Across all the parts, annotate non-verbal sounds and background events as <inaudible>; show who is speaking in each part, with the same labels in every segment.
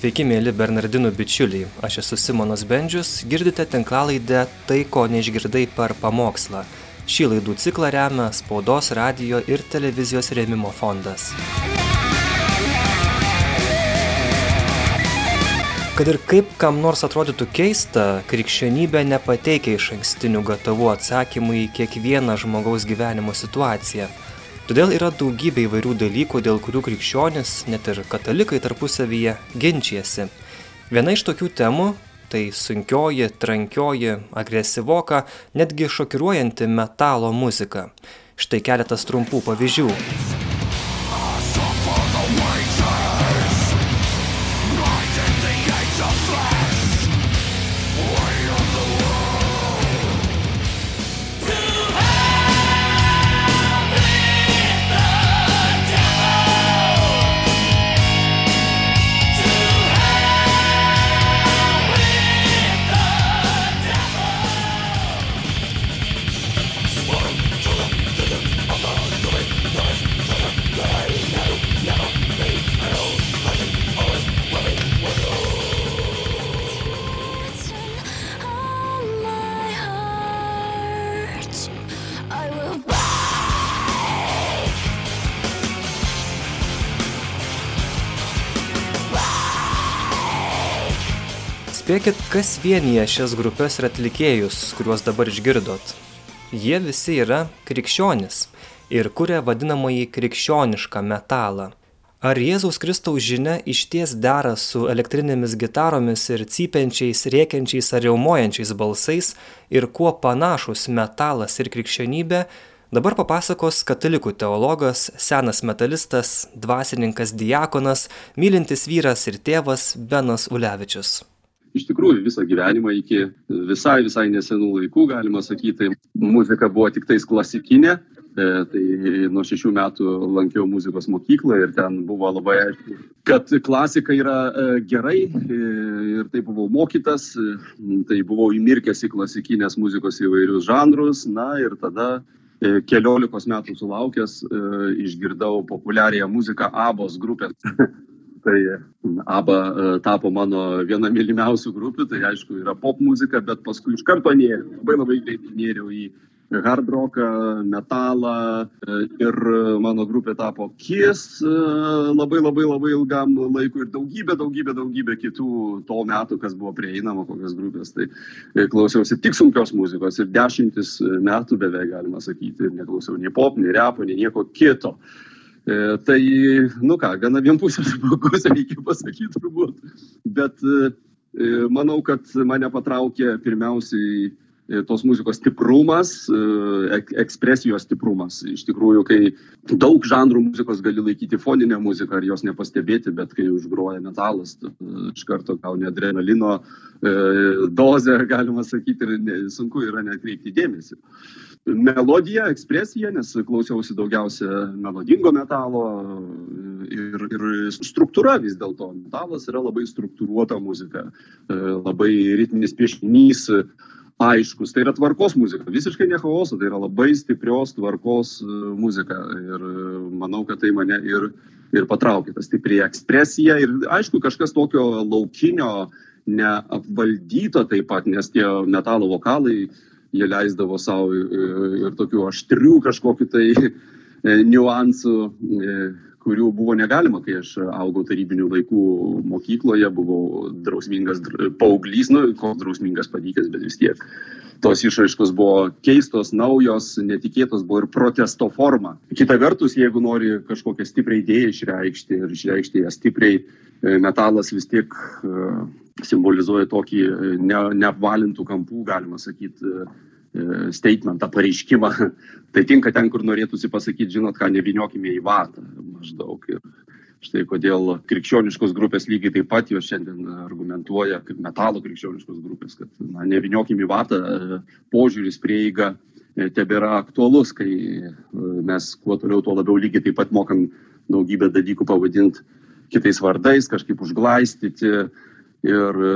Speaker 1: Sveiki, mėly Bernardinų bičiuliai. Aš esu Simonas Bendžius, girdite tinklalaidę Tai, ko neišgirdai per pamokslą. Šį laidų ciklą remia Spaudos, radio ir televizijos rėmimo fondas. Kad ir kaip kam nors atrodytų keista, krikščionybė nepateikia iš ankstinių gatavų atsakymų į kiekvieną žmogaus gyvenimo situaciją. Todėl yra daugybė įvairių dalykų, dėl kurių krikščionis, net ir katalikai tarpusavyje ginčijasi. Viena iš tokių temų - tai sunkioji, trankioji, agresyvoka, netgi šokiruojanti metalo muzika. Štai keletas trumpų pavyzdžių. Spėkit, kas vienyje šias grupės ir atlikėjus, kuriuos dabar išgirdot. Jie visi yra krikščionis ir kuria vadinamąjį krikščionišką metalą. Ar Jėzaus Kristaus žinia išties dera su elektrinėmis gitaromis ir cypiančiais, rėkiančiais ar jaumojančiais balsais ir kuo panašus metalas ir krikščionybė, dabar papasakos katalikų teologas, senas metalistas, dvasininkas diakonas, mylintis vyras ir tėvas Benas Ulevičius.
Speaker 2: Iš tikrųjų visą gyvenimą iki visai, visai nesenų laikų, galima sakyti, muzika buvo tik tais klasikinė. E, Tai nuo šešių metų lankiau muzikos mokyklą ir ten buvo labai aišku, kad klasika yra e, gerai e, ir tai buvau mokytas, tai buvau įmirkęs į klasikinės muzikos įvairius žanrus, na ir tada keliolikos metų sulaukęs išgirdau populiariąją muziką Abos grupės. <laughs> Tai ABBA e, tapo mano viena mylimiausių grupių, tai aišku yra pop muzika, bet paskui iš karto nėriau, labai labai greitai nėriau į hard rocką, metalą e, ir mano grupė tapo Kiss e, labai labai labai ilgam laikui ir daugybė, daugybė, daugybė kitų to metų, kas buvo prieinama, kokios grupės. Tai klausiausi tik sunkios muzikos ir dešimtis metų beveik galima sakyti neklausiau nei pop, nei repo, nei nieko kito. E, Tai, nu ką, gana vienpusės <laughs> žmogus, reikia pasakyti turbūt. Bet e, e, manau, kad mane patraukė pirmiausiai e, tos muzikos stiprumas, e, ek- ekspresijos stiprumas. Iš tikrųjų, kai daug žanrų muzikos gali laikyti foninę muziką ar jos nepastebėti, bet kai užgroja metalas, e, iš karto gauni adrenalino e, dozę, galima sakyti, ir sunku yra netkreipti dėmesį melodija, ekspresija, nes klausiausi daugiausia melodingo metalo ir, ir struktūra vis dėlto. Metalas yra labai struktūruota muzika, e, labai ritminis piešinys, aiškus. Tai yra tvarkos muzika, visiškai ne chaoso, tai yra labai stiprios tvarkos e, muzika. Ir e, manau, kad tai mane ir, ir patraukė, ta stipri ekspresija. Ir aišku, kažkas tokio laukinio, neapvaldyto taip pat, nes tie metalo vokalai jie leisdavo savo ir tokių aštrių kažkokiu tai e, niuansų, e, kurių buvo negalima, kai aš augau tarybinių laikų mokykloje, buvau drausmingas dr- paauglys, nu, koks drausmingas padykęs, bet vis tiek. Tos išraiškos buvo keistos, naujos, netikėtos, buvo ir protesto forma. Kita vertus, jeigu nori kažkokią stiprią idėją išreikšti ir išreikšti ją stipriai, e, metalas vis tiek e, simbolizuoja tokį e, ne, neapvalintų kampų, galima sakyti, e, statementą, pareiškimą. <laughs> Tai tinka ten, kur norėtųsi pasakyti, žinot, ką neviniokime į vatą maždaug. Ir štai kodėl krikščioniškos grupės lygiai taip pat jos šiandien argumentuoja, kaip metalo krikščioniškos grupės, kad na, neviniokime į vatą, e, požiūris prieiga e, tebėra aktualus, kai e, mes kuo toliau, tuo labiau lygiai taip pat mokam daugybę dalykų pavadinti kitais vardais, kažkaip užglaistyti, ir e,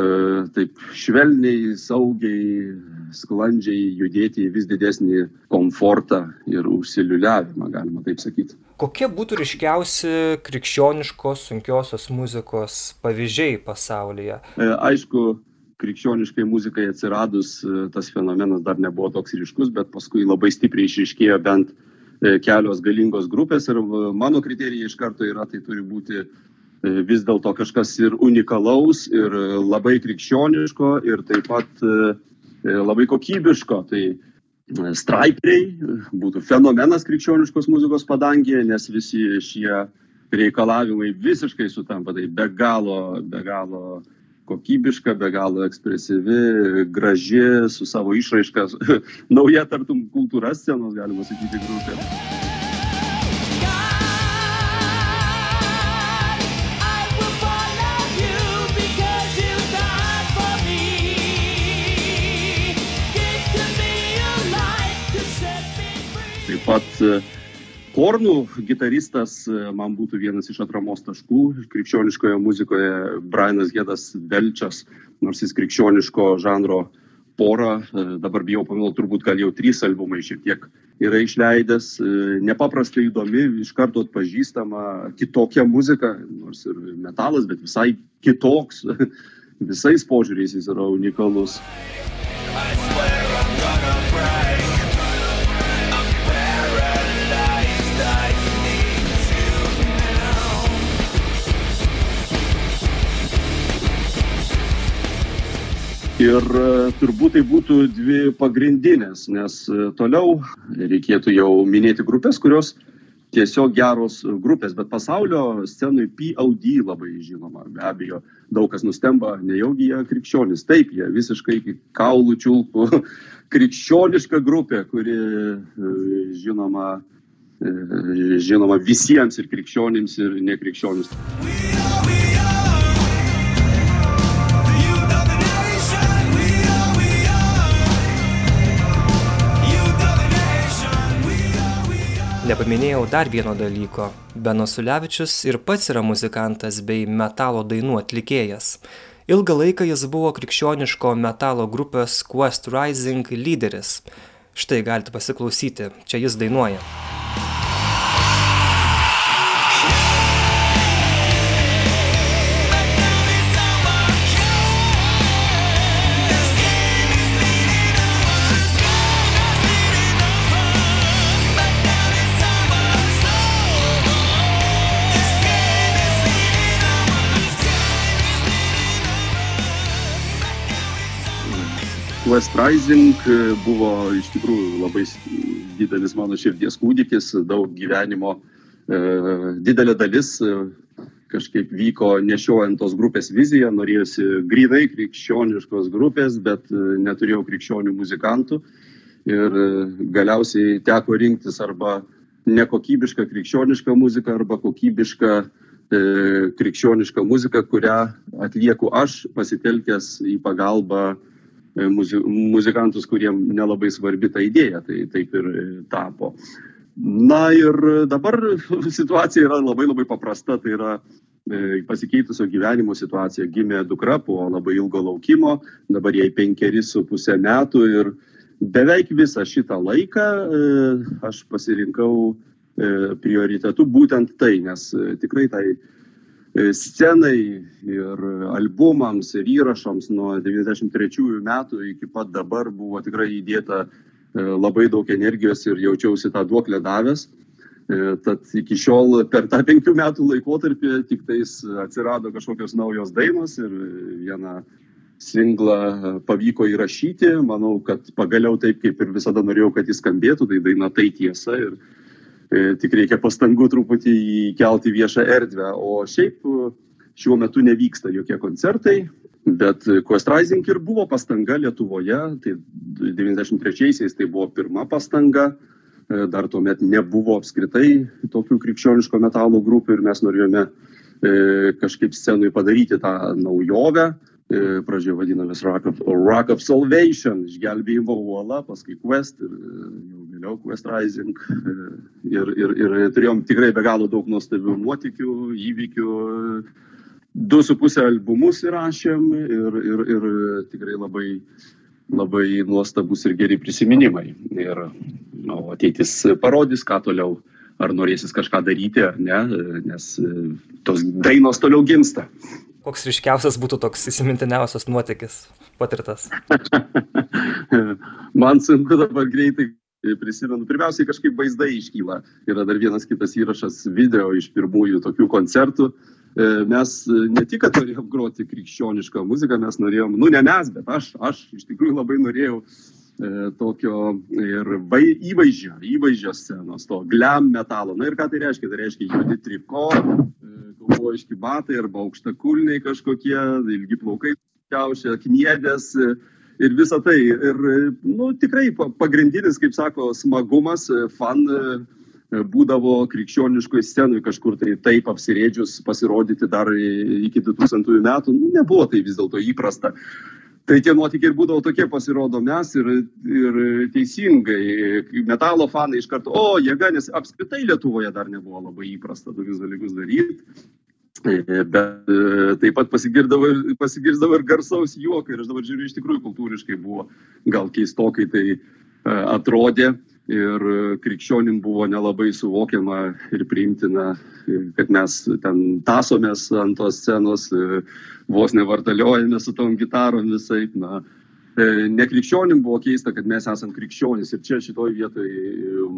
Speaker 2: taip švelniai, saugiai, sklandžiai judėti į vis didesnį komfortą ir užsiliuliavimą, galima taip sakyti.
Speaker 1: Kokie būtų ryškiausi krikščioniškos sunkiosios muzikos pavyzdžiai pasaulyje?
Speaker 2: E, Aišku, krikščioniškai muzikai atsiradus e, tas fenomenas dar nebuvo toks ryškus, bet paskui labai stipriai išriškėjo bent kelios galingos grupės ir mano kriterijai iš karto yra, tai turi būti vis dėlto kažkas ir unikalaus, ir e, labai krikščioniško, ir taip pat e, e, labai kokybiško. Tai straiperiai būtų fenomenas krikščioniškos muzikos padangėje, nes visi šie reikalavimai visiškai sutampa. Tai be galo, be galo kokybiška, be galo ekspresyvi, graži, su savo išraiška, <laughs> nauja tartum kultūra scenos, galima sakyti, grupė. Taip pat e, Kornų gitaristas e, man būtų vienas iš atramos taškų krikščioniškoje muzikoje, Brianas Gedas Velčias, nors jis krikščioniško žanro porą, e, dabar bijau pameluoti, turbūt gal jau trys albumai šiek tiek yra išleidęs, nepaprastai įdomi, iš karto atpažįstama kitokia muzika, nors ir metalas, bet visai kitoks, <laughs> visais požiūriais jis yra unikalus. Ir e, turbūt tai būtų dvi pagrindinės, nes e, toliau reikėtų jau minėti grupės, kurios tiesiog geros grupės, bet pasaulio scenui POD labai žinoma, be abejo, daug kas nustemba, nejaugi jie krikščionis. Taip, jie visiškai kaulų čiulpų <laughs> krikščioniška grupė, kuri e, žinoma, žinoma visiems ir krikščionims, ir nekrikščionims.
Speaker 1: Nepaminėjau dar vieno dalyko. Benas Ulevičius ir pats yra muzikantas bei metalo dainų atlikėjas. Ilgą laiką jis buvo krikščioniško metalo grupės Quest Rising lyderis. Štai galite pasiklausyti, čia jis dainuoja.
Speaker 2: West Rising e, buvo iš tikrųjų labai didelis mano širdies kūdikis, daug gyvenimo, e, didelė dalis e, kažkaip vyko nešiojant tos grupės viziją, norėjusi grinai krikščioniškos grupės, bet neturėjau krikščionių muzikantų. Ir galiausiai teko rinktis arba nekokybišką krikščionišką muziką arba kokybišką e, krikščionišką muziką, kurią atlieku aš pasitelkęs į pagalbą e, muzi muzikantus, kuriem nelabai svarbi ta idėja, tai taip ir e, tapo. Na ir dabar <laughs> situacija yra labai labai paprasta, tai yra e, pasikeitusio gyvenimo situacija. Gimė dukra po labai ilgo laukimo, dabar jai penkeri su pusę metų ir beveik visą šitą laiką e, aš pasirinkau e, prioritetu būtent tai, nes e, tikrai tai e, scenai ir albumams ir įrašams nuo 93 metų iki pat dabar buvo tikrai įdėta e, labai daug energijos ir jaučiausi tą duoklę davęs. E, Tad iki šiol per tą penkių metų laikotarpį tik tais atsirado kažkokios naujos dainos ir vieną singlą pavyko įrašyti. Manau, kad pagaliau taip, kaip ir visada norėjau, kad jis skambėtų, tai daina tai tiesa ir e, tik reikia pastangų truputį įkelti viešą erdvę. O šiaip e, šiuo metu nevyksta jokie koncertai, bet Quest Rising ir buvo pastanga Lietuvoje, tai 93-aisiais tai buvo pirma pastanga, E, dar tuomet nebuvo apskritai tokių krikščioniško metalo grupių ir mes norėjome e, kažkaip scenui padaryti tą naujovę. E, Pradžioje vadinamės Rock of, Rock of Salvation, išgelbėjimo uola, paskui Quest ir e, jau vėliau Quest Rising. E, Ir, ir, ir turėjom tikrai be galo daug nuostabių nuotikių, įvykių. du su pusę albumus įrašėm ir, ir, ir tikrai labai, labai nuostabus ir geri prisiminimai. Ir nu, ateitis parodys, ką toliau, ar norėsis kažką daryti ar ne, nes tos dainos toliau gimsta.
Speaker 1: Koks ryškiausias būtų toks įsimintiniausias nuotykis patirtas? <laughs>
Speaker 2: Man sunku dabar greitai prisimenu. Pirmiausiai kažkaip vaizdai iškyla. Yra dar vienas kitas įrašas video iš pirmųjų tokių koncertų. E, Mes e, ne tik, kad norėjom groti krikščionišką muziką, mes norėjom, nu ne mes, bet aš, aš iš tikrųjų labai norėjau tokio ir vai, įvaizdžio, įvaizdžio scenos, to glam metalo. Na ir ką tai reiškia? Tai reiškia juodi triko, kaubojiški batai arba aukštakulniai kažkokie, ilgi plaukai, kiaušia, kniedės e, ir visa tai. Ir nu, tikrai pa- pagrindinis, kaip sako, smagumas, e, fan e, būdavo krikščioniškoje scenoje kažkur tai taip apsirėdžius pasirodyti dar iki 2000 metų. Nu, Nebuvo tai vis dėlto įprasta. Tai tie nuotykiai ir būdavo tokie, pasirodo mes ir, ir teisingai. Metalo fanai iš karto, o jėga, nes apskritai Lietuvoje dar nebuvo labai įprasta tokius dalykus daryti. E, Bet e, taip pat pasigirdavo, ir- pasigirdavo ir garsaus juoko ir aš dabar žiūriu, iš tikrųjų kultūriškai buvo gal keistokai tai e, atrodė ir krikščionim buvo nelabai suvokiama ir priimtina, kad mes ten tasomės ant tos scenos, vos nevartaliojame su tom gitarom visai. Na, e, nekrikščionim buvo keista, kad mes esame krikščionys ir čia šitoj vietoj e,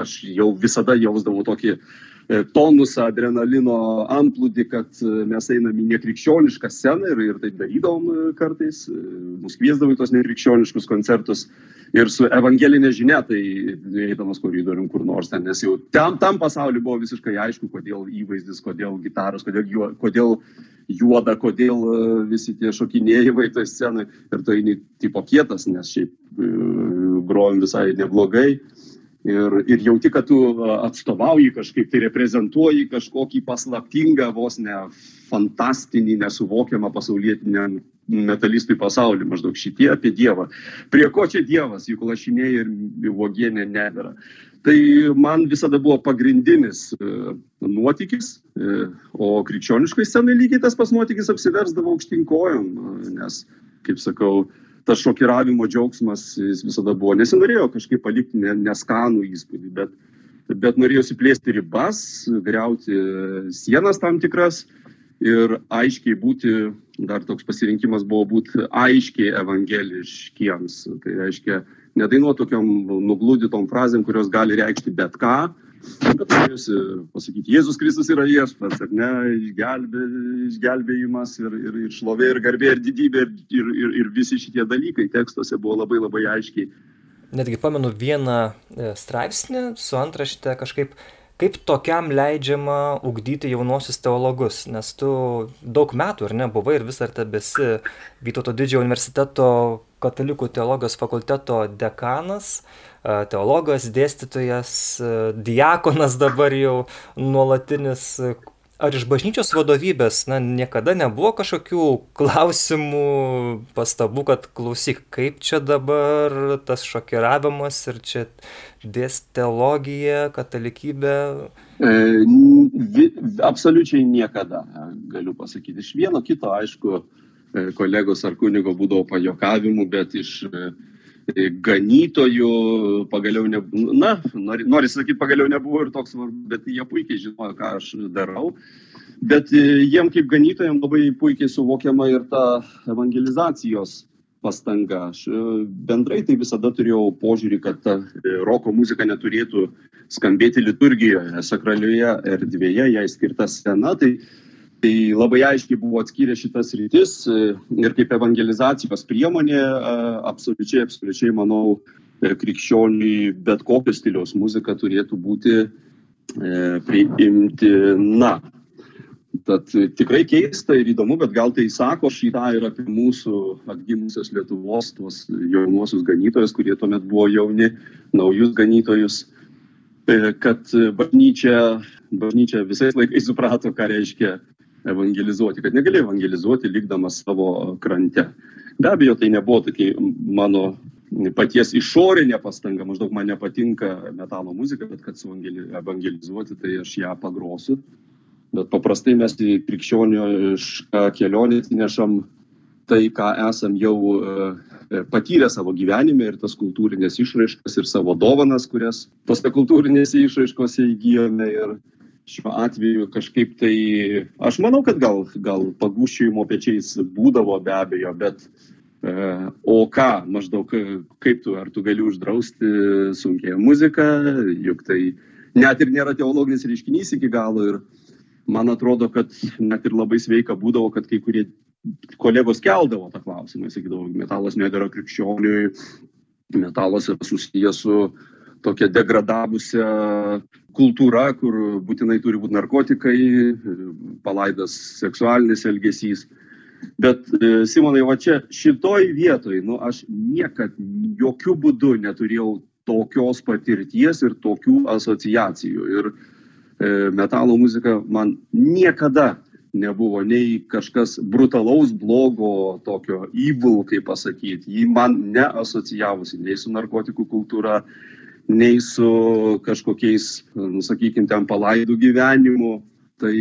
Speaker 2: aš jau visada jausdavau tokį e, tonusą, adrenalino amplūdį, kad e, mes einam į nekrikščionišką sceną ir, ir taip darydavom e, kartais, e, mus kviesdavo į tos nekrikščioniškus koncertus ir su evangelinė žinia, tai eidamas koridorium kur nors ten, nes jau tam, tam pasauliu buvo visiškai aišku, kodėl įvaizdis, kodėl gitaros, kodėl, juo, kodėl juoda, kodėl e, visi tie šokinėjimai toj scenai ir tai tipo kietas, nes šiaip e, grojom visai neblogai. Ir, ir jauti, kad tu atstovauji kažkaip, tai reprezentuoji kažkokį paslaptingą, vos ne fantastinį, nesuvokiamą pasaulietiniam metalistui pasaulį, maždaug šitie apie Dievą. Prie ko čia Dievas, juk lašinė ir vogienė nedara. Tai man visada buvo pagrindinis e, nuotykis, e, o krikščioniškai scenai lygiai tas pas nuotykis apsiversdavo aukštinkojom, e, nes, kaip sakau, tas šokiravimo džiaugsmas jis visada buvo. Nesinorėjo kažkaip palikti ne- neskanų įspūdį, bet, bet norėjo siplėsti ribas, greuti sienas tam tikras ir aiškiai būti, dar toks pasirinkimas buvo būti aiškiai evangeliškiems. Tai reiškia, nedainuoti tokiam nuglūdytom frazėm, kurios gali reikšti bet ką, bet norėjusi pasakyti, Jėzus Kristus yra viešpats, ar ne, išgelbė, išgelbėjimas ir, ir, ir šlovė, ir garbė, ir didybė, ir, ir, ir visi šitie dalykai tekstuose buvo labai labai aiškiai.
Speaker 1: Netgi pamenu vieną e, straipsnį su antrašte kažkaip, kaip tokiam leidžiama ugdyti jaunuosius teologus, nes tu daug metų ar ne buvai ir vis dar tebesi Vytauto didžiojo universiteto katalikų teologijos fakulteto dekanas, e, teologas, dėstytojas, e, diakonas dabar jau nuolatinis. Ar iš bažnyčios vadovybės, na, niekada nebuvo kažkokių klausimų, pastabų, kad klausyk, kaip čia dabar tas šokiravimas ir čia dės teologija, katalikybė.
Speaker 2: E, vi, absoliučiai niekada, e, galiu pasakyti. Iš vieno kito, aišku, e, kolegos ar kunigo būdavo pajokavimų, bet iš e, e, ganytojų pagaliau, ne, na, nori, nori sakyti, pagaliau nebuvo ir toks svarbu, bet jie puikiai žinojo, ką aš darau. Bet e, jiem kaip ganytojams labai puikiai suvokiama ir ta evangelizacijos pastanga. Aš e, bendrai tai visada turėjau požiūrį, kad ta e, roko muzika neturėtų skambėti liturgijoje, sakralioje erdvėje, jai skirta scena. Tai, tai labai aiškiai buvo atskyrę šitas rytis e, ir kaip evangelizacijos priemonė, e, absoliučiai, absoliučiai manau, e, krikščioniui bet kokio stiliaus muzika turėtų būti priimtina. Tad tikrai keista ir įdomu, bet gal tai sako šitą ir apie mūsų atgimusios Lietuvos, tuos jaunuosius ganytojus, kurie tuomet buvo jauni, naujus ganytojus, kad bažnyčia, bažnyčia visais laikais suprato, ką reiškia evangelizuoti, kad negali evangelizuoti likdamas savo krante. Be abejo, tai nebuvo tokia mano paties išorinė pastanga, maždaug man nepatinka metalo muzika, bet kad evangelizuoti, tai aš ją pagrosiu Bet paprastai mes į krikščionišką kelionę įnešam tai, ką esam jau e, patyrę savo gyvenime ir tas kultūrinės išraiškas ir savo dovanas, kurias tose kultūrinėse išraiškose įgyjome. Ir šiuo atveju kažkaip tai, aš manau, kad gal, gal pagūščiojimo pečiais būdavo be abejo, bet e, o ką, maždaug kaip tu, ar tu gali uždrausti sunkiai muziką, juk tai net ir nėra teologinis reiškinys iki galo ir man atrodo, kad net ir labai sveika būdavo, kad kai kurie kolegos keldavo tą klausimą, sakydavo, metalas nedėra krikščioniui, metalas yra susijęs su tokia degradavusia kultūra, kur būtinai turi būti narkotikai, palaidas seksualinis elgesys. Bet e, Simonai, va čia šitoj vietoj, nu, aš niekad jokių būdų neturėjau tokios patirties ir tokių asociacijų. Ir e, metalo muzika man niekada nebuvo nei kažkas brutalaus, blogo, tokio evil, kaip pasakyti. Ji man neasocijavusi nei su narkotikų kultūra, nei su kažkokiais, nu, sakykime, ten palaidų gyvenimu, tai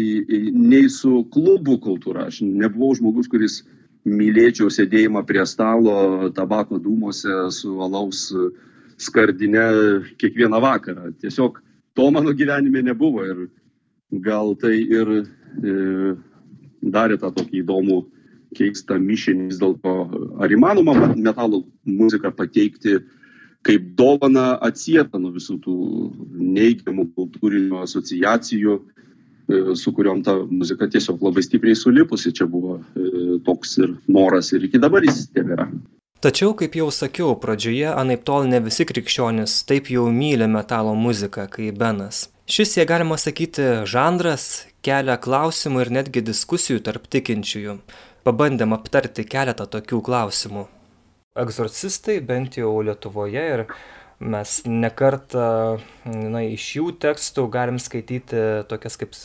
Speaker 2: nei su klubų kultūra. Aš nebuvau žmogus, kuris mylėčiau sėdėjimą prie stalo, tabako dūmose su alaus skardinė kiekvieną vakarą. Tiesiog to mano gyvenime nebuvo ir gal tai ir e, darė tą tokį įdomų, keistą mišinį vis dėlto. Ar įmanoma metalo muziką pateikti kaip dovana atsieta nuo visų tų neigiamų kultūrinių asociacijų, e, su kuriuom ta muzika tiesiog labai stipriai sulipusi. Čia buvo e, toks ir noras ir iki dabar jis tebėra.
Speaker 1: Tačiau, kaip jau sakiau, pradžioje anaip tol ne visi krikščionys taip jau myli metalo muziką kaip Benas. Šis, jei galima sakyti, žanras kelia klausimų ir netgi diskusijų tarp tikinčiųjų. Pabandėm aptarti keletą tokių klausimų. Egzorcistai bent jau Lietuvoje ir mes nekartą na, iš jų tekstų galim skaityti tokias kaip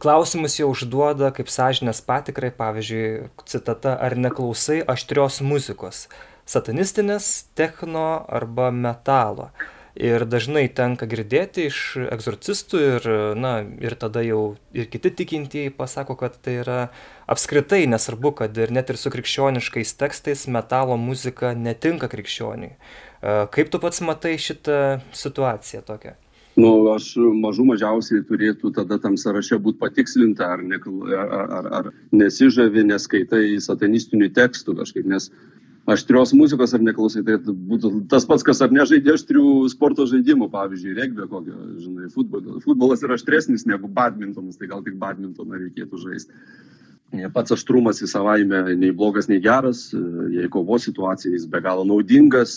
Speaker 1: klausimus jau užduoda kaip sąžinės patikrai, pavyzdžiui, citata, ar neklausai aštrios muzikos satanistinės, techno arba metalo. Ir dažnai tenka girdėti iš egzorcistų ir, na, ir tada jau ir kiti tikintieji pasako, kad tai yra apskritai nesvarbu, kad ir net ir su krikščioniškais tekstais metalo muzika netinka krikščioniui. E, kaip tu pats matai šitą situaciją tokią?
Speaker 2: Nu, aš mažų mažiausiai turėtų tada tam sąraše būti patikslinta, ar, ne, ar, ar, ar nesižavi, neskaitai satanistinių tekstų kažkaip, nes aštrios muzikos ar neklausai, tai būtų tas pats, kas ar nežaidė aštrių sporto žaidimų, pavyzdžiui, regbio kokio, žinai, futbolas. Futbolas yra aštresnis negu badmintonas, tai gal tik badmintoną reikėtų žaisti. Pats aštrumas į savaime nei blogas, nei geras, jei kovos situacija jis be galo naudingas,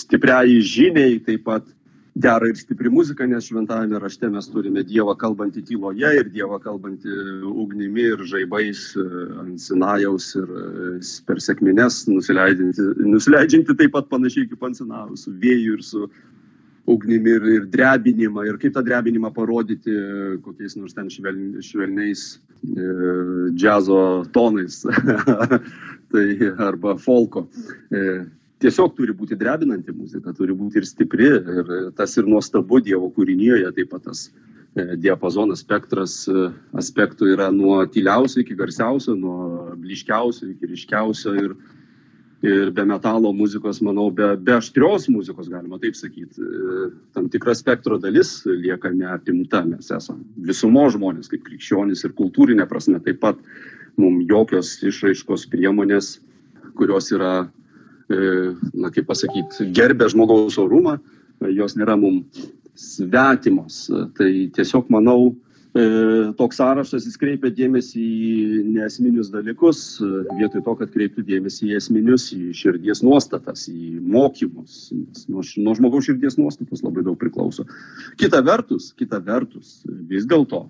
Speaker 2: stipriai žiniai taip pat dera ir stipri muzika, nes šventajame rašte mes turime Dievą kalbantį tyloje ir Dievą kalbantį ugnimi ir žaibais e, ant Sinajaus ir e, per sėkmines nusileidžianti, nusileidžianti taip pat panašiai kaip ant Sinajaus, su vėju ir su ugnimi ir, ir drebinimą. Ir kaip tą drebinimą parodyti kokiais nors ten šveln, švelniais e, džiazo tonais. <laughs> tai arba folko. E, tiesiog turi būti drebinanti muzika, turi būti ir stipri. Ir tas ir nuostabu Dievo kūrinyje, taip pat tas e, diapazonas spektras e, aspektų yra nuo tyliausio iki garsiausio, nuo bliškiausio iki ryškiausio. Ir, ir be metalo muzikos, manau, be, be aštrios muzikos, galima taip sakyti, e, tam tikra spektro dalis lieka neapimta. Mes esame visumo žmonės, kaip krikščionys ir kultūrinė prasme taip pat mums jokios išraiškos priemonės, kurios yra E, na kaip pasakyti, gerbė žmogaus orumą, jos nėra mums svetimos. Tai tiesiog manau, toks sąrašas jis kreipia dėmesį į nesminius dalykus, vietoj to, kad kreiptų dėmesį į esminius, į širdies nuostatas, į mokymus. Nuo, nuo žmogaus širdies nuostatos labai daug priklauso. Kita vertus, kita vertus, vis dėlto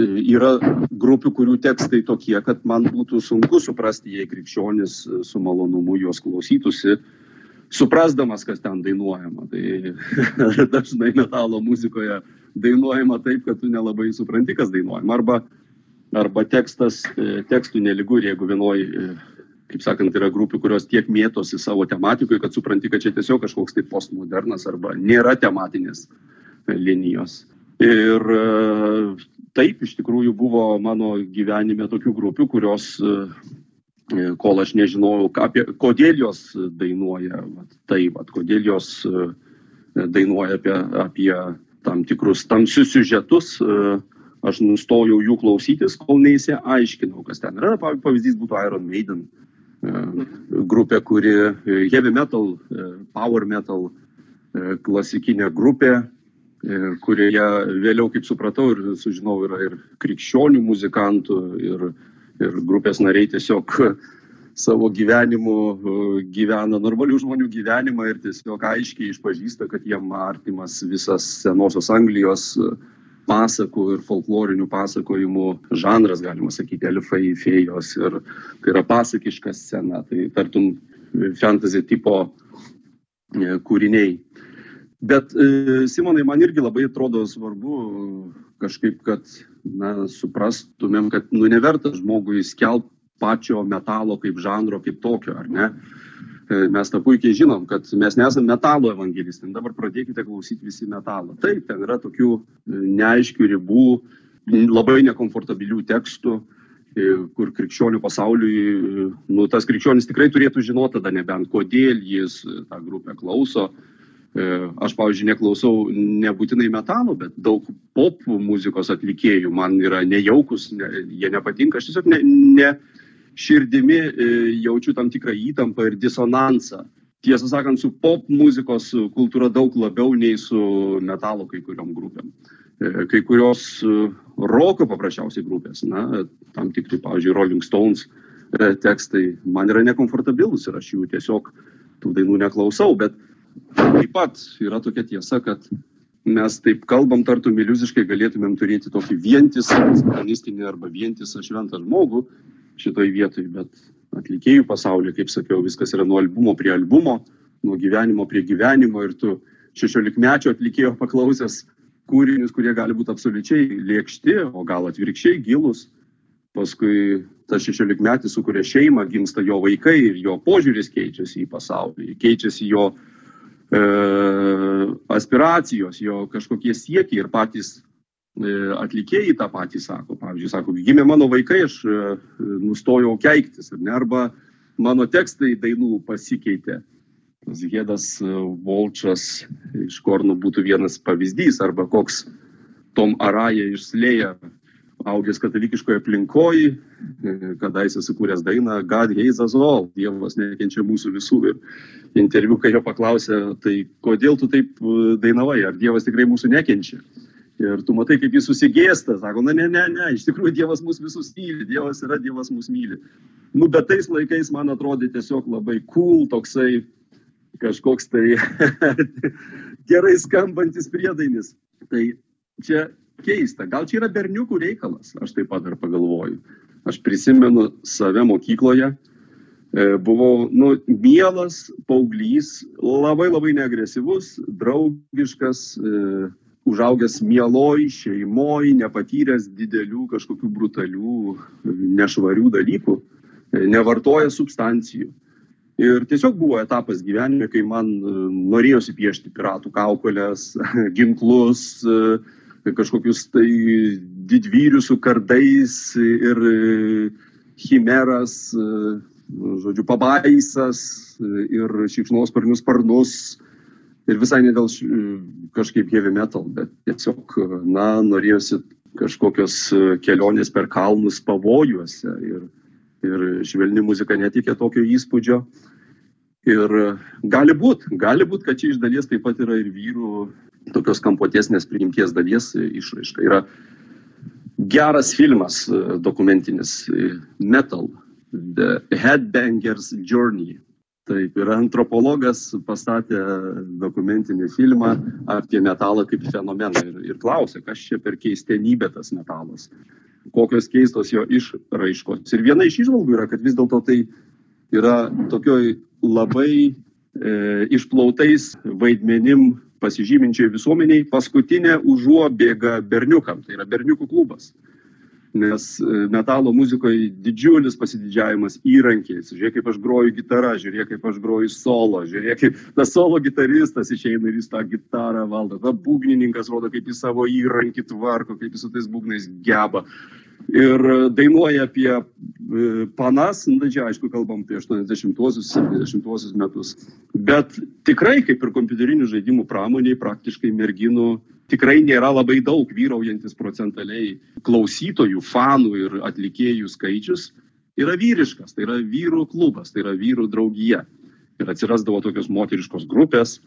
Speaker 2: yra grupių, kurių tekstai tokie, kad man būtų sunku suprasti, jei krikščionis su malonumu juos klausytųsi, suprasdamas, kas ten dainuojama. Tai <laughs> dažnai metalo muzikoje dainuojama taip, kad tu nelabai supranti, kas dainuojama. Arba, arba tekstas, tekstų neligu jeigu vienoj, kaip sakant, yra grupių, kurios tiek mėtosi savo tematikoje, kad supranti, kad čia tiesiog kažkoks tai postmodernas arba nėra tematinės linijos. Ir e, taip, iš tikrųjų buvo mano gyvenime tokių grupių, kurios, e, e, kol aš nežinojau, apie, kodėl jos dainuoja, vat, taip, vat, kodėl jos e, dainuoja apie, apie tam tikrus tamsius siužetus, e, aš nustojau jų klausytis, kol neįsiaiškinau, kas ten yra. Pav- Pavyzdys būtų Iron Maiden e, grupė, kuri e, heavy metal, power metal klasikinė grupė, kurioje vėliau, kaip supratau ir sužinau, yra ir krikščionių muzikantų, ir, ir grupės nariai tiesiog savo gyvenimu e, gyvena normalių žmonių gyvenimą ir tiesiog aiškiai išpažįsta, kad jiem artimas visas senosios Anglijos e, pasakų ir folklorinių pasakojimų žanras, galima sakyti, elfai, fėjos ir tai yra pasakiška scena, tai tartum fantasy tipo e, kūriniai. Bet e, Simonai, man irgi labai atrodo svarbu e, kažkaip, kad na, suprastumėm, kad nu, neverta žmogui skelbti pačio metalo kaip žanro, kaip tokio, ar ne? E, Mes tą puikiai žinom, kad mes nesame metalo evangelistai. Dabar pradėkite klausyti visi metalą. Taip, ten yra tokių e, neaiškių ribų, labai nekomfortabilių tekstų, e, kur krikščionių pasauliui, nu, tas krikščionis tikrai turėtų žinoti tada nebent, kodėl jis tą grupę klauso. Aš, pavyzdžiui, neklausau nebūtinai metalo, bet daug pop muzikos atlikėjų man yra nejaukus, ne, jie nepatinka, aš tiesiog ne, ne širdimi e, jaučiu tam tikrą įtampą ir disonansą. Tiesą sakant, su pop muzikos kultūra daug labiau nei su metalo kai kuriuom grupėm. E, Kai kurios e, roko paprasčiausiai grupės, na, tam tikri, pavyzdžiui, Rolling Stones tekstai man yra nekomfortabilus ir aš jų tiesiog tų dainų neklausau, bet taip pat yra tokia tiesa, kad mes taip kalbam, tartum iliuziškai galėtumėm turėti tokį vientisą, satanistinį arba vientisą šventą žmogų šitoj vietoj, bet atlikėjų pasaulyje, kaip sakiau, viskas yra nuo albumo prie albumo, nuo gyvenimo prie gyvenimo ir tu šešiolikmečio atlikėjo paklausęs kūrinius, kurie gali būti absoliučiai lėkšti, o gal atvirkščiai gilus. Paskui tas šešiolikmetis sukuria šeimą, gimsta jo vaikai ir jo požiūris keičiasi į pasaulį, keičiasi jo e, aspiracijos, jo kažkokie siekiai ir patys atlikėjai tą patį sako. Pavyzdžiui, sako, gimė mano vaikai, aš e, nustojau keiktis, ar ne, arba mano tekstai dainų pasikeitė. Gėdas e, Volčas iš Korno būtų vienas pavyzdys, arba koks Tom Araja išslėja augęs katalikiškoje aplinkoje, kadaise sukūręs dainą God hates us all, Dievas nekenčia mūsų visų. Ir interviu, kai jo paklausė, tai kodėl tu taip e, dainavai, ar Dievas tikrai mūsų nekenčia? Ir tu matai, kaip jis susigėsta, sako, na ne, ne, ne, iš tikrųjų Dievas mus visus myli, Dievas yra, Dievas mus myli. Nu, bet tais laikais man atrodė tiesiog labai cool, toksai kažkoks tai <laughs> gerai skambantis priedainis. Tai čia keista, gal čia yra berniukų reikalas, aš taip pat dar pagalvoju. Aš prisimenu save mokykloje, e, buvau, nu, mielas paauglys, labai labai neagresyvus, draugiškas, e, užaugęs mieloj šeimoj, nepatyręs didelių kažkokių brutalių, nešvarių dalykų, nevartoja substancijų. Ir tiesiog buvo etapas gyvenime, kai man e, norėjosi piešti piratų kaukolės, <laughs> ginklus, e, kažkokius tai didvyrius su kardais ir e, chimeras, žodžiu, pabaisas ir šikšnosparnius sparnus. Ir visai ne dėl kažkaip heavy metal, bet tiesiog, na, norėjosi kažkokios kelionės per kalnus pavojuose. Ir, ir švelni muzika netikė tokio įspūdžio. Ir gali būti, gali būti, kad čia iš dalies taip pat yra ir vyrų tokios kampotesnės priimties dalies išraiška. Yra geras filmas e, dokumentinis e, Metal, The Headbangers Journey. Taip, ir antropologas pastatė dokumentinį filmą apie metalą kaip fenomeną ir, ir klausė, kas čia per keistenybė tas metalas, kokios keistos jo išraiškos. Ir viena iš išvalgų yra, kad vis dėlto tai yra tokioj labai e, išplautais vaidmenim pasižyminčiai visuomeniai paskutinė užuobėga berniukam, tai yra berniukų klubas. Nes e, metalo muzikoje didžiulis pasididžiavimas įrankiais. Žiūrėk, kaip aš groju gitarą, žiūrėk, kaip aš groju solo, žiūrėk, kaip tas solo gitaristas išeina ir jis tą gitarą valdo. Ta būgnininkas rodo, kaip jis savo įrankį tvarko, kaip jis su tais būgnais geba ir dainuoja apie e, panas, na čia aišku kalbam apie 80-uosius, 70-uosius metus. Bet tikrai, kaip ir kompiuterinių žaidimų pramoniai, praktiškai merginų tikrai nėra labai daug vyraujantis procentaliai klausytojų, fanų ir atlikėjų skaičius yra vyriškas, tai yra vyrų klubas, tai yra vyrų draugija. Ir atsirasdavo tokios moteriškos grupės,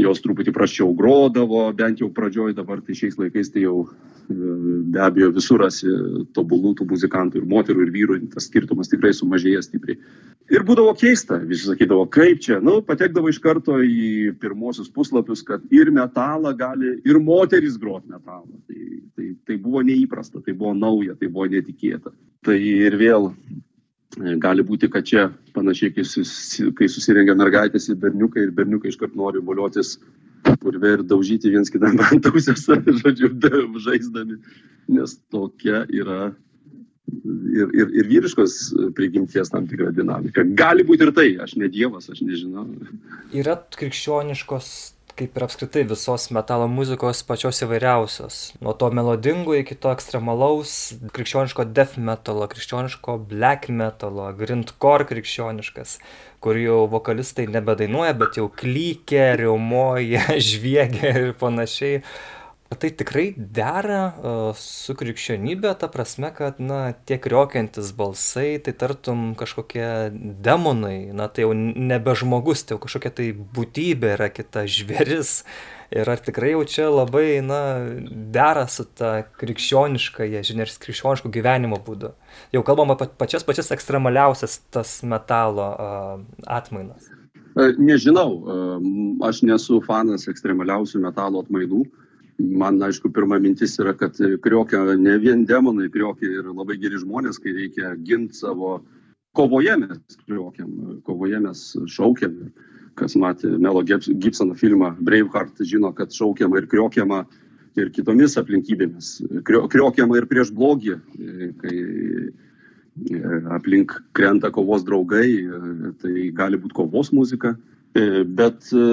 Speaker 2: jos truputį praščiau grodavo, bent jau pradžioj dabar, tai šiais laikais tai jau be abejo visur rasi tobulų tų muzikantų ir moterų ir vyrų, tas skirtumas tikrai sumažėja stipriai. Ir būdavo keista, visi sakydavo, kaip čia, nu, patekdavo iš karto į pirmosius puslapius, kad ir metalą gali, ir moteris grot metalą. Tai, tai, tai buvo neįprasta, tai buvo nauja, tai buvo netikėta. Tai ir vėl e, gali būti, kad čia panašiai, kai, susi, kai susirengia mergaitės ir berniukai, ir berniukai iškart nori boliotis purve ir daužyti viens kitam ant ausės, <laughs> žodžiu, žaisdami, nes tokia yra ir, ir, ir vyriškos prigimties tam tikra dinamika. Gali būti ir tai, aš ne dievas, aš nežinau.
Speaker 1: Yra krikščioniškos kaip ir apskritai visos metalo muzikos pačios įvairiausios. Nuo to melodingo iki to ekstremalaus, krikščioniško death metalo, krikščioniško black metalo, grindcore krikščioniškas, kur jau vokalistai nebedainuoja, bet jau klykia, riaumoja, <laughs> žviegia ir panašiai tai tikrai dera uh, su krikščionybė, ta prasme, kad, na, tie kriokiantis balsai, tai tartum kažkokie demonai, na, tai jau nebe žmogus, tai jau kažkokia tai būtybė yra kita žvėris. Ir ar tikrai jau čia labai, na, dera su ta krikščioniška, jie žinia, ir krikščioniško gyvenimo būdu. Jau kalbam apie pačias pačias ekstremaliausias tas metalo uh, atmainas.
Speaker 2: Nežinau, aš nesu fanas ekstremaliausių metalo atmainų. Man aišku pirma mintis yra kad kriokia ne vien demonai kriokia ir labai geri žmonės kai reikia gint savo kovoje mes kriokiam kovoje mes šaukiam. Kas matė melo gibsono filmą braveheart žino kad šaukiama ir kriokiama ir kitomis aplinkybėmis. Krio, kriokiama ir prieš blogį kai aplink krenta kovos draugai tai gali būti kovos muzika. E, bet e,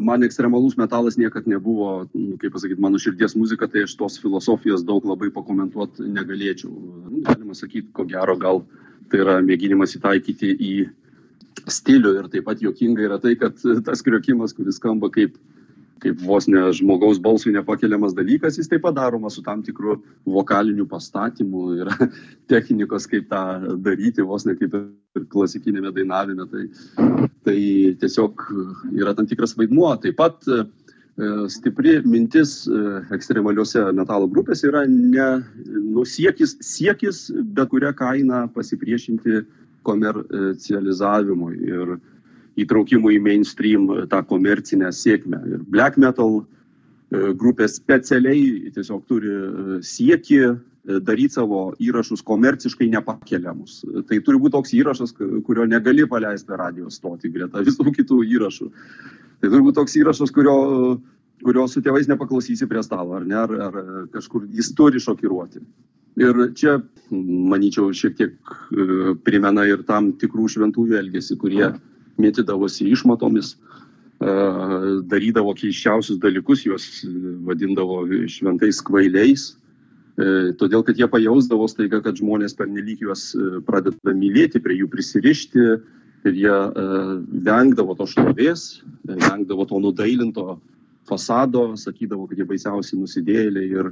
Speaker 2: man ekstremalus metalas niekad nebuvo, nu, kaip pasakyti, mano širdies muzika, tai aš tos filosofijos daug labai pakomentuoti negalėčiau. Nu, galima sakyti, ko gero, gal tai yra mėginimas įtaikyti į stilių ir taip pat juokinga yra tai, kad tas kriokimas, kuris skamba kaip kaip vos ne žmogaus balsui nepakeliamas dalykas, jis taip pat daromas su tam tikru vokaliniu pastatymu, yra <laughs> technikos, kaip tą daryti, vos ne kaip ir klasikinėme dainavime. Tai, tai tiesiog yra tam tikras vaidmuo. Taip pat e, stipri mintis e, ekstremaliuose metalo grupėse yra ne nusiekis, siekis bet kurią kainą pasipriešinti komercializavimui. Ir įtraukimui į mainstream tą komercinę sėkmę. Ir black metal e, grupė specialiai tiesiog turi e, sieki e, daryti savo įrašus komerciškai nepakeliamus. Tai turi būti toks įrašas, kurio negali paleisti per radio stotį greta visų kitų įrašų. Tai turi būti toks įrašas, kurio, kurio su tėvais nepaklausysi prie stalo, ar ne, ar, ar kažkur jis turi šokiruoti. Ir čia, manyčiau, šiek tiek primena ir tam tikrų šventųjų elgesį, kurie mm mėtydavosi išmatomis, darydavo keiščiausius dalykus, juos vadindavo šventais kvailiais, todėl kad jie pajausdavo staiga, kad žmonės pernelyg juos pradeda mylėti, prie jų prisirišti ir jie vengdavo to šlovės, vengdavo to nudailinto fasado, sakydavo, kad jie baisiausiai nusidėliai ir,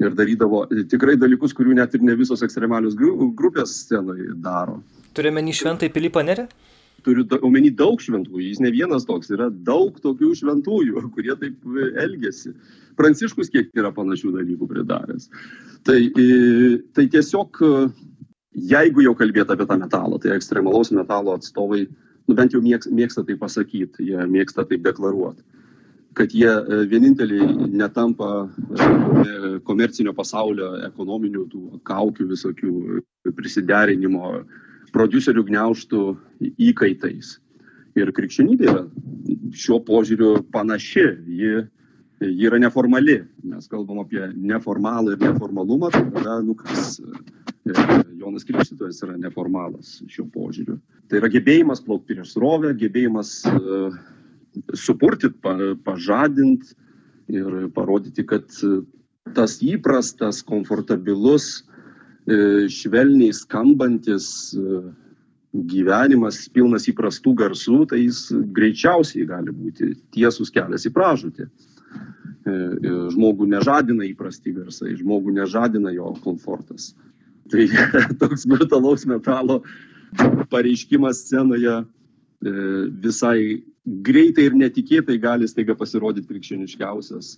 Speaker 2: ir darydavo tikrai dalykus, kurių net ir ne visos ekstremalios grupės scenoje daro.
Speaker 1: Turime į šventai Pilypą Nerį?
Speaker 2: Turiu omeny daug šventųjų, jis ne vienas toks, yra daug tokių šventųjų, <laughs> kurie taip e, elgesi. Pranciškus kiek yra panašių dalykų pridaręs. Tai, e, tai tiesiog, e, jeigu jau kalbėt apie tą metalą, tai ekstremalaus metalo atstovai, nu bent jau mėgsta tai pasakyti, jie mėgsta tai deklaruoti kad jie vieninteliai netampa komercinio pasaulio ekonominių tų kaukių visokių prisiderinimo producerių gniauštų įkaitais. Ir krikščionybė yra šiuo požiūriu panaši. Ji ji yra neformali. Mes kalbam apie neformalą ir neformalumą, tai tada, nu, kas e, Jonas Krikštytojas yra neformalas šiuo požiūriu. Tai yra gebėjimas plaukti prieš srovę, gebėjimas uh, supurtit, pa, pažadint ir parodyti, kad e, tas įprastas, komfortabilus, e, švelniai skambantis e, gyvenimas pilnas įprastų garsų, tai jis greičiausiai gali būti tiesus kelias į pražūtį. Žmogų nežadina įprasti garsai, žmogų nežadina jo komfortas. Tai <laughs> toks brutalaus metalo pareiškimas scenoje visai greitai ir netikėtai gali staiga pasirodyti krikščioniškiausias,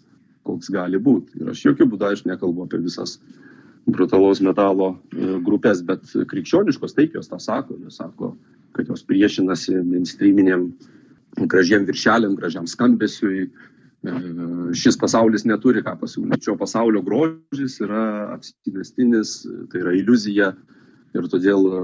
Speaker 2: koks gali būti. Ir aš jokių būdų, aš nekalbu apie visas brutalaus metalo e, grupės, bet krikščioniškos taip jos tą sako. Jos sako, kad jos priešinasi mainstreaminiam gražiam viršeliam, gražiam skambesiui. E, šis pasaulis neturi ką pasiūlyti. Šio pasaulio grožis yra apsivestinis, tai yra iliuzija. Ir todėl e,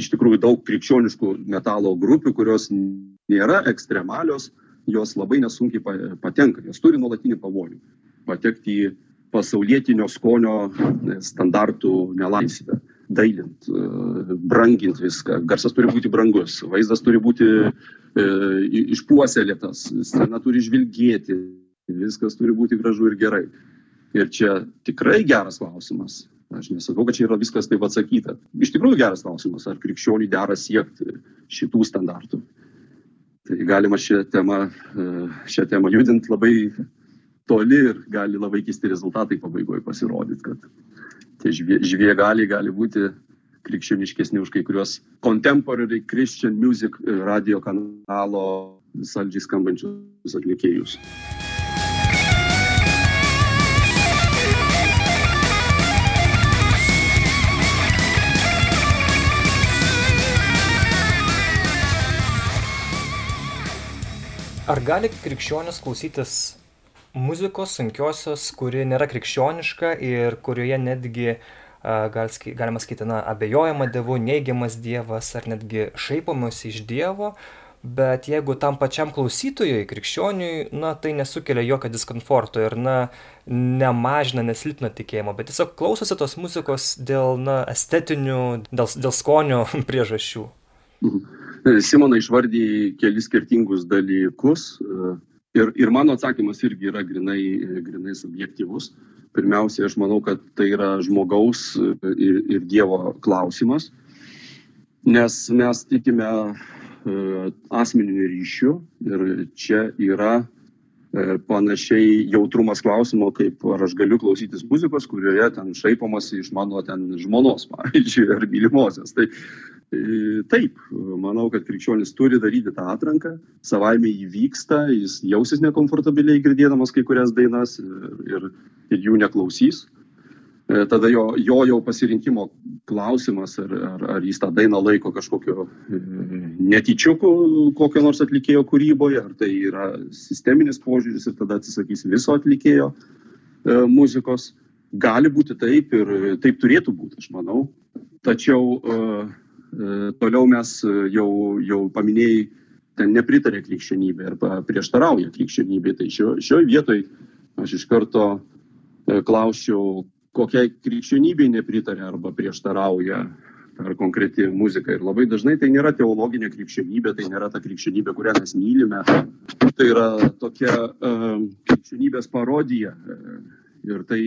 Speaker 2: iš tikrųjų daug krikščioniškų metalo grupių, kurios nėra ekstremalios, jos labai nesunkiai patenka, jos turi nuolatinį pavojų patekti į pasaulietinio skonio e, standartų nelaisvę, dailint, e, brangint viską. Garsas turi būti brangus, vaizdas turi būti e, išpuoselėtas, scena turi žvilgėti, viskas turi būti gražu ir gerai. Ir čia tikrai geras klausimas. Aš nesakau, kad čia yra viskas taip atsakyta. Iš tikrųjų geras klausimas, ar krikščioniui dera siekti šitų standartų. Tai galima šią temą, e, šią temą judinti labai toli ir gali labai keisti rezultatai pabaigoje pasirodyti, kad tie žviegaliai gali būti krikščioniškesni už kai kurios contemporary Christian music radio kanalo saldžiai skambančius atlikėjus.
Speaker 1: Ar gali krikščionis klausytis muzikos sunkiosios, kuri nėra krikščioniška ir kurioje netgi, gal, galima sakyti, na, abejojama Dievu, neigiamas Dievas ar netgi šaipomas iš Dievo, bet jeigu tam pačiam klausytojui, krikščioniui, na, tai nesukelia jokio diskomforto ir, na, nemažina, nesilpna tikėjimo, bet tiesiog klausosi tos muzikos dėl, na, estetinių, dėl, dėl skonio <laughs> priežasčių.
Speaker 2: Mhm. Simona išvardyja kelis skirtingus dalykus ir, ir mano atsakymas irgi yra grinai, grinai subjektivus. Pirmiausia, aš manau, kad tai yra žmogaus ir, ir Dievo klausimas, nes mes tikime asmeniniu ryšiu ir čia yra panašiai jautrumas klausimo, kaip ar aš galiu klausytis muzikos, kurioje ten šaipomasi iš mano ten žmonos, <laughs> pavyzdžiui, ar mylimosios. Tai E, taip, manau, kad krikščionis turi daryti tą atranką, savaime įvyksta, jis jausis nekomfortabiliai girdėdamas kai kurias dainas ir, ir, jų neklausys. E, tada jo, jo jau pasirinkimo klausimas, ar, ar, ar jis tą dainą laiko kažkokio e, netyčiuku kokio nors atlikėjo kūryboje, ar tai yra sisteminis požiūris ir tada atsisakys viso atlikėjo muzikos. Gali būti taip ir taip turėtų būti, aš manau. Tačiau uh, E, toliau mes e, jau, jau paminėjai, ten nepritarė krikščionybė arba prieštarauja krikščionybė. Tai šio, šioje vietoje aš iš karto e, klausčiau, kokiai krikščionybei nepritarė arba prieštarauja ar konkreti muzika. Ir labai dažnai tai nėra teologinė krikščionybė, tai nėra ta krikščionybė, kurią mes mylime. Tai yra tokia uh, krikščionybės parodija. Ir tai,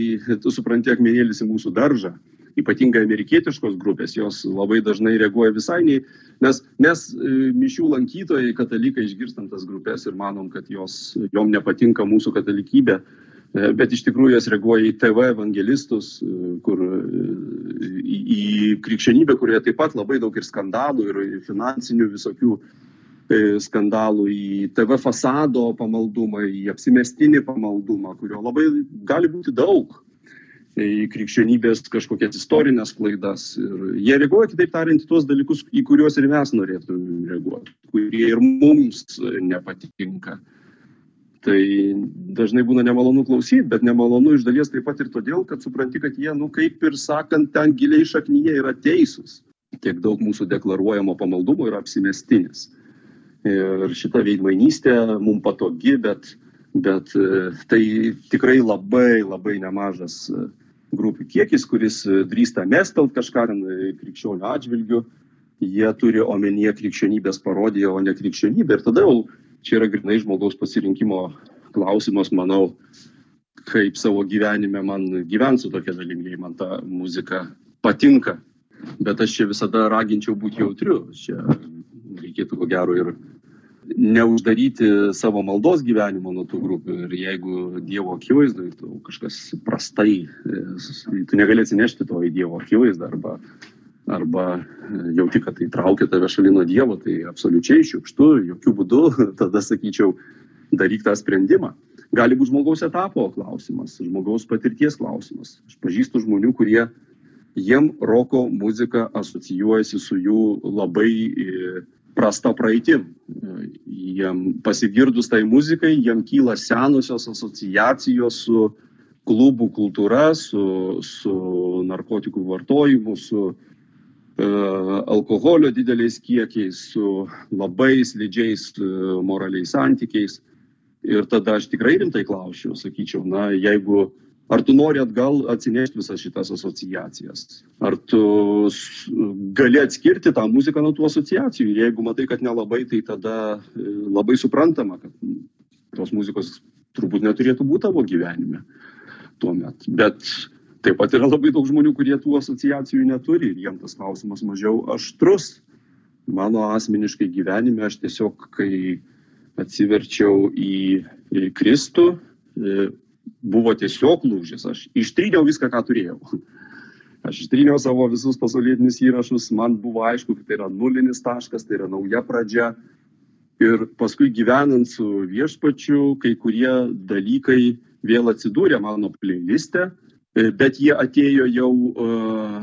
Speaker 2: tu supranti, akmenėlis į mūsų daržą ypatingai amerikietiškos grupės, jos labai dažnai reaguoja visai nei, nes mes e, mišių lankytojai, katalikai išgirstam tas grupės ir manom, kad jos, jom nepatinka mūsų katalikybė, e, bet iš tikrųjų jas reaguoja į TV evangelistus, e, kur į, į krikščionybę, kurioje taip pat labai daug ir skandalų, ir finansinių visokių skandalų, į TV fasado pamaldumą, į apsimestinį pamaldumą, kurio labai gali būti daug į krikščionybės kažkokias istorinės klaidas. Ir jie reaguoja, kitaip tariant, tuos dalykus, į kuriuos ir mes norėtume reaguoti, kurie ir mums nepatinka. Tai dažnai būna nemalonu klausyti, bet nemalonu iš dalies taip pat ir todėl, kad supranti, kad jie, nu kaip ir sakant, ten giliai šaknyje yra teisūs. Tiek daug mūsų deklaruojamo pamaldumo yra apsimestinis. Ir šita veidmainystė mums patogi, bet Bet e, tai tikrai labai labai nemažas e, grupių kiekis, kuris e, drįsta mestelt kažką ten krikščionių atžvilgių, jie turi omenyje krikščionybės parodiją, o ne krikščionybę. Ir tada jau čia yra grinai žmogaus pasirinkimo klausimas, manau, kaip savo gyvenime man gyventi su tokia dalimi, man ta muzika patinka. Bet aš čia visada raginčiau būti jautriu. Čia reikėtų ko gero ir neuždaryti savo maldos gyvenimo nuo tų grupių. Ir jeigu Dievo akivaizdoje kažkas prastai, e, tu negali atsinešti to į Dievo akivaizdą arba, arba e, jauti, kad tai traukia tave šalin nuo Dievo, tai absoliučiai šiukštu, jokių būdų, <laughs> tada sakyčiau, daryk tą sprendimą. Gali būti žmogaus etapo klausimas, žmogaus patirties klausimas. Aš pažįstu žmonių, kurie jiem roko muzika asocijuojasi su jų labai e, prasta praeitim. Jiem pasigirdus tai muzikai, jiem kyla senosios asociacijos su klubų kultūra, su, su narkotikų vartojimu, su uh, alkoholio dideliais kiekiais, su labai slidžiais uh, moraliais santykiais. Ir tada aš tikrai rimtai klausiu, sakyčiau, na, jeigu ar tu nori atgal atsinešti visas šitas asociacijas, ar tu gali atskirti tą muziką nuo tų asociacijų. Jeigu matai, kad nelabai, tai tada e, labai suprantama, kad tos muzikos turbūt neturėtų būti tavo gyvenime tuomet. Bet taip pat yra labai daug žmonių, kurie tų asociacijų neturi ir jiems tas klausimas mažiau aštrus. Mano asmeniškai gyvenime aš tiesiog, kai atsiverčiau į, į Kristų, e, buvo tiesiog lūžis. Aš ištryniau viską, ką turėjau. Aš ištryniau savo visus pasaulietinius įrašus, man buvo aišku, kad tai yra nulinis taškas, tai yra nauja pradžia. Ir paskui gyvenant su viešpačiu, kai kurie dalykai vėl atsidūrė mano playliste, bet jie atėjo jau, e,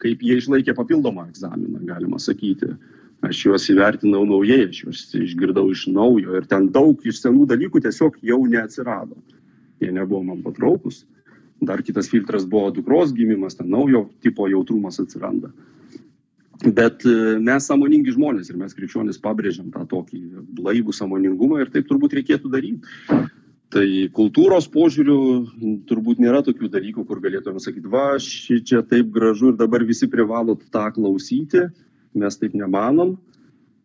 Speaker 2: kaip jie išlaikė papildomą egzaminą, galima sakyti. Aš juos įvertinau naujai, aš juos išgirdau iš naujo ir ten daug iš senų dalykų tiesiog jau neatsirado. Jie nebuvo man patraukus. Dar kitas filtras buvo dukros gimimas, ten naujo tipo jautrumas atsiranda. Bet e, mes samoningi žmonės ir mes krikščionis pabrėžiam tą tokį blaivų samoningumą ir taip turbūt reikėtų daryti. Tai kultūros požiūrių turbūt nėra tokių dalykų, kur galėtume sakyti, va, ši čia taip gražu ir dabar visi privalot tą klausyti. Mes taip nemanom.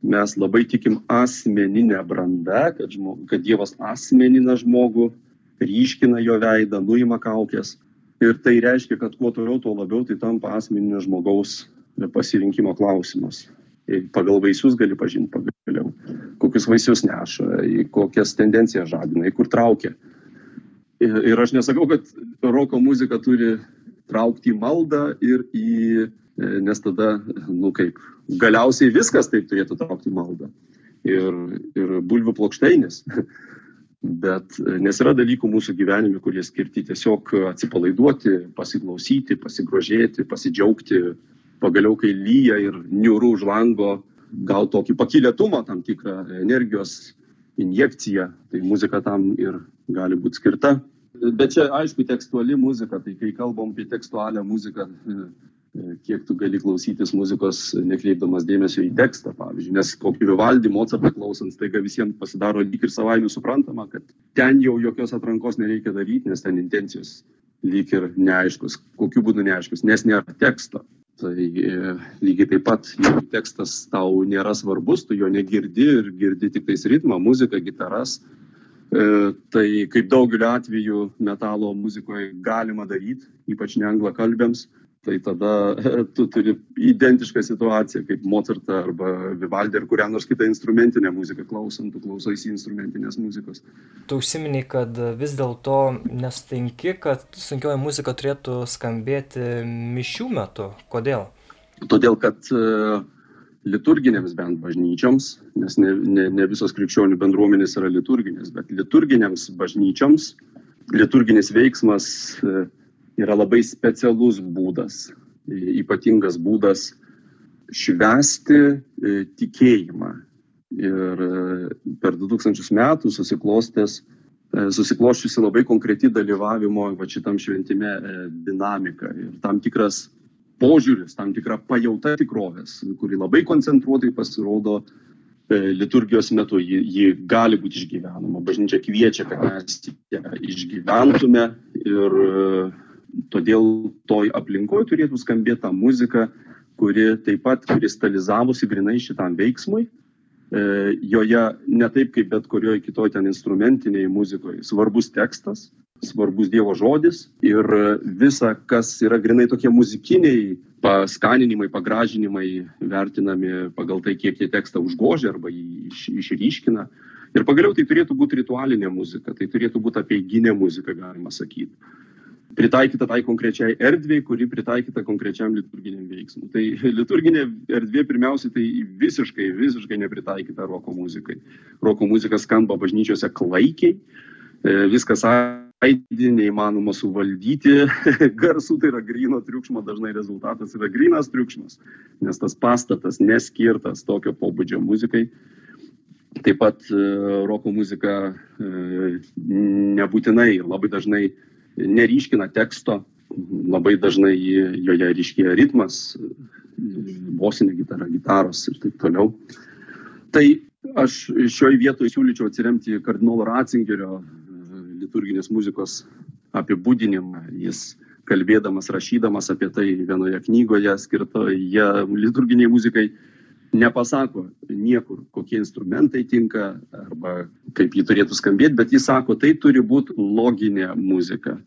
Speaker 2: Mes labai tikim asmeninę brandą, kad, žmo, kad Dievas asmenina žmogų, ryškina jo veidą, nuima kaukės. Ir tai reiškia, kad kuo toliau, tuo labiau tai tampa asmeninio žmogaus pasirinkimo klausimas. Ir pagal vaisius gali pažinti pagaliau, kokius vaisius neša, kokias tendencijas žadina, kur traukia. Ir, ir aš nesakau, kad roko muzika turi traukti į maldą ir į, e, nes tada, nu kaip, galiausiai viskas taip turėtų traukti į maldą. Ir, ir bulvių plokšteinis. Bet e, nes yra dalykų mūsų gyvenime, kurie skirti tiesiog atsipalaiduoti, pasiklausyti, pasigrožėti, pasidžiaugti, pagaliau kai lyja ir niūrų už lango, gal tokį pakilėtumą, tam tikrą energijos injekciją, tai muzika tam ir gali būti skirta. Bet čia aišku tekstuali muzika, tai kai kalbam apie tekstualią muziką, e, e, kiek tu gali klausytis muzikos nekreipdamas dėmesio į tekstą, pavyzdžiui, nes kokį Vivaldį, Mozartą klausant, staiga visiems pasidaro lyg ir savaime suprantama, kad ten jau jokios atrankos nereikia daryti, nes ten intencijos lyg ir neaiškus. Kokiu būdu neaiškus, nes nėra teksto. Tai e, lygiai taip pat, jeigu tekstas tau nėra svarbus, tu jo negirdi ir girdi tik tais ritmą, muziką, gitaras, e, tai kaip daugeliu atveju metalo muzikoje galima daryti, ypač neanglakalbėms, tai tada e, tu turi identišką situaciją kaip Mozartą arba Vivaldį ar kurią nors kitą instrumentinę muziką klausant, tu klausaisi instrumentinės muzikos.
Speaker 1: Tu užsiminiai, kad vis dėlto nesutinki, kad sunkioji muzika turėtų skambėti mišių metu. Kodėl?
Speaker 2: Todėl, kad e, liturginėms bent bažnyčioms, nes ne, ne, ne visos krikščionių bendruomenės yra liturginės, bet liturginėms bažnyčioms liturginis veiksmas e, yra labai specialus būdas, e, ypatingas būdas švesti e, tikėjimą. Ir e, per 2000 metų susiklostęs, susikloščiusi labai konkreti dalyvavimo va šitam šventime dinamika ir tam tikras požiūris, tam tikra pajauta tikrovės, kuri labai koncentruotai pasirodo liturgijos metu, ji, ji gali būti išgyvenama. Bažnyčia kviečia, kad mes ją išgyventume ir todėl toj aplinkoje turėtų skambėti ta muzika, kuri taip pat kristalizavosi grinai šitam veiksmui. E, joje ne taip kaip bet kurioje kitoje ten instrumentiniai muzikoje. Svarbus tekstas, svarbus Dievo žodis ir visa, kas yra grinai tokie muzikiniai paskaninimai, pagražinimai, vertinami pagal tai, kiek jie tekstą užgožia arba jį iš, išryškina. Ir pagaliau tai turėtų būti ritualinė muzika, tai turėtų būti apieiginė muzika, galima sakyti. Pritaikyta tai konkrečiai erdvėjai, kuri pritaikyta konkrečiam liturginiam veiksmui. Tai liturginė erdvė pirmiausia tai visiškai, visiškai nepritaikyta roko muzikai. Roko muzika skamba bažnyčiose klaikiai, e, viskas aidi, neįmanoma suvaldyti <laughs> garsų, tai yra grino triukšmo, dažnai rezultatas yra grinas triukšmas, nes tas pastatas neskirtas tokio pobūdžio muzikai. Taip pat e, roko muzika e, nebūtinai labai dažnai neryškina teksto, labai dažnai joje ryškėja ritmas, bosinė gitara, gitaros ir taip toliau. Tai aš šioje vietoje siūlyčiau atsiremti kardinolo Ratzingerio liturginės muzikos apibūdinimą. Jis kalbėdamas, rašydamas apie tai vienoje knygoje skirtoje liturginiai muzikai nepasako niekur, kokie instrumentai tinka arba kaip jį turėtų skambėti, bet jis sako, tai turi būti loginė muzika,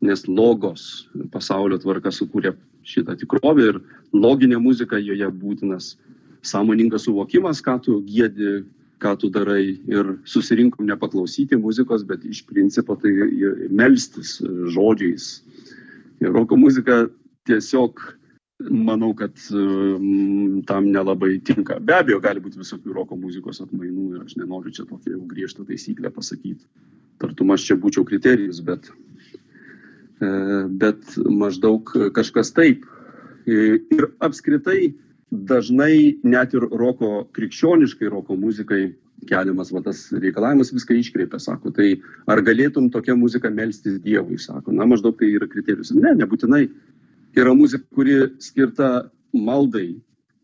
Speaker 2: nes logos pasaulio tvarka sukūrė šitą tikrovę ir loginė muzika joje būtinas sąmoningas suvokimas, ką tu gėdi, ką tu darai ir susirinkom nepaklausyti muzikos, bet iš principo tai melstis žodžiais. Ir roko muzika tiesiog manau, kad tam nelabai tinka. Be abejo, gali būti visokių roko muzikos atmainų ir aš nenoriu čia tokią jau griežtą taisyklę pasakyti. Tartum aš čia būčiau kriterijus, bet, e, bet maždaug kažkas taip. E, ir apskritai dažnai net ir roko, krikščioniškai roko muzikai keliamas va, tas reikalavimas viską iškreipia, sako, tai ar galėtum tokią muziką melstis Dievui, sako, na maždaug tai yra kriterijus. Ne, nebūtinai yra muzika, kuri skirta maldai,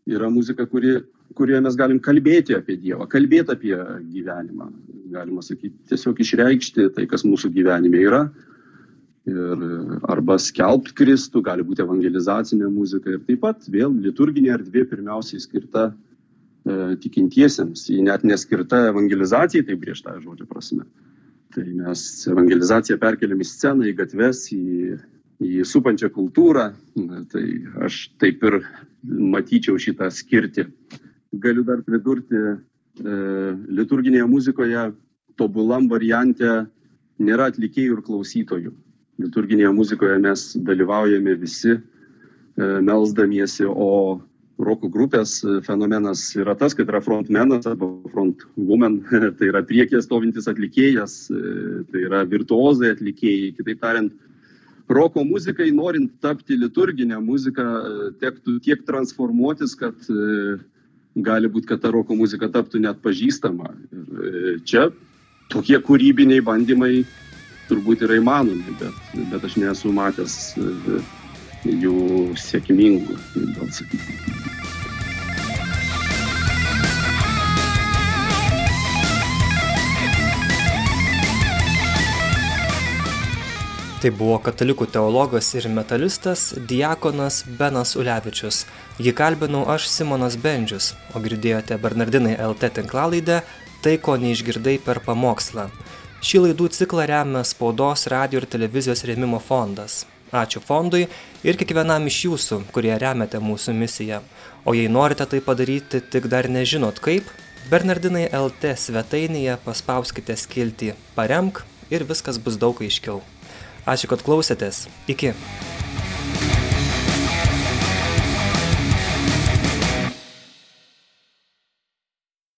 Speaker 2: yra muzika, kuri, kurioje mes galim kalbėti apie Dievą, kalbėti apie gyvenimą, galima sakyti, tiesiog išreikšti tai, kas mūsų gyvenime yra. Ir arba skelbti Kristų, gali būti evangelizacinė muzika ir taip pat vėl liturginė erdvė pirmiausiai skirta e, tikintiesiems, ji net neskirta evangelizacijai, tai griežta žodžio prasme. Tai mes evangelizaciją perkeliam į sceną, į gatves, į į supančią kultūrą, tai aš taip ir matyčiau šitą skirti. Galiu dar pridurti, e, liturginėje muzikoje tobulam variante nėra atlikėjų ir klausytojų. Liturginėje muzikoje mes dalyvaujame visi e, melzdamiesi, o roko grupės fenomenas yra tas, kad yra frontmenas arba frontwoman, <laughs> tai yra priekė stovintis atlikėjas, e, tai yra virtuozai atlikėjai, kitaip tariant, roko muzikai, norint tapti liturginę muziką, e, tektų tiek transformuotis, kad e, gali būti, kad ta roko muzika taptų net pažįstama. Ir e, čia tokie kūrybiniai bandymai turbūt yra įmanomi, bet, bet aš nesu matęs jų sėkmingų, gal sakyti.
Speaker 1: Tai buvo katalikų teologas ir metalistas diakonas Benas Ulevičius. Jį kalbinau aš Simonas Bendžius, o girdėjote Bernardinai LT tinklalaidę Tai, ko neišgirdai per pamokslą. Šį laidų ciklą remia spaudos, radio ir televizijos rėmimo fondas. Ačiū fondui ir kiekvienam iš jūsų, kurie remiate mūsų misiją. O jei norite tai padaryti, tik dar nežinot kaip, Bernardinai LT svetainėje paspauskite skiltį Paremk ir viskas bus daug aiškiau. Ačiū, kad klausėtės. Iki.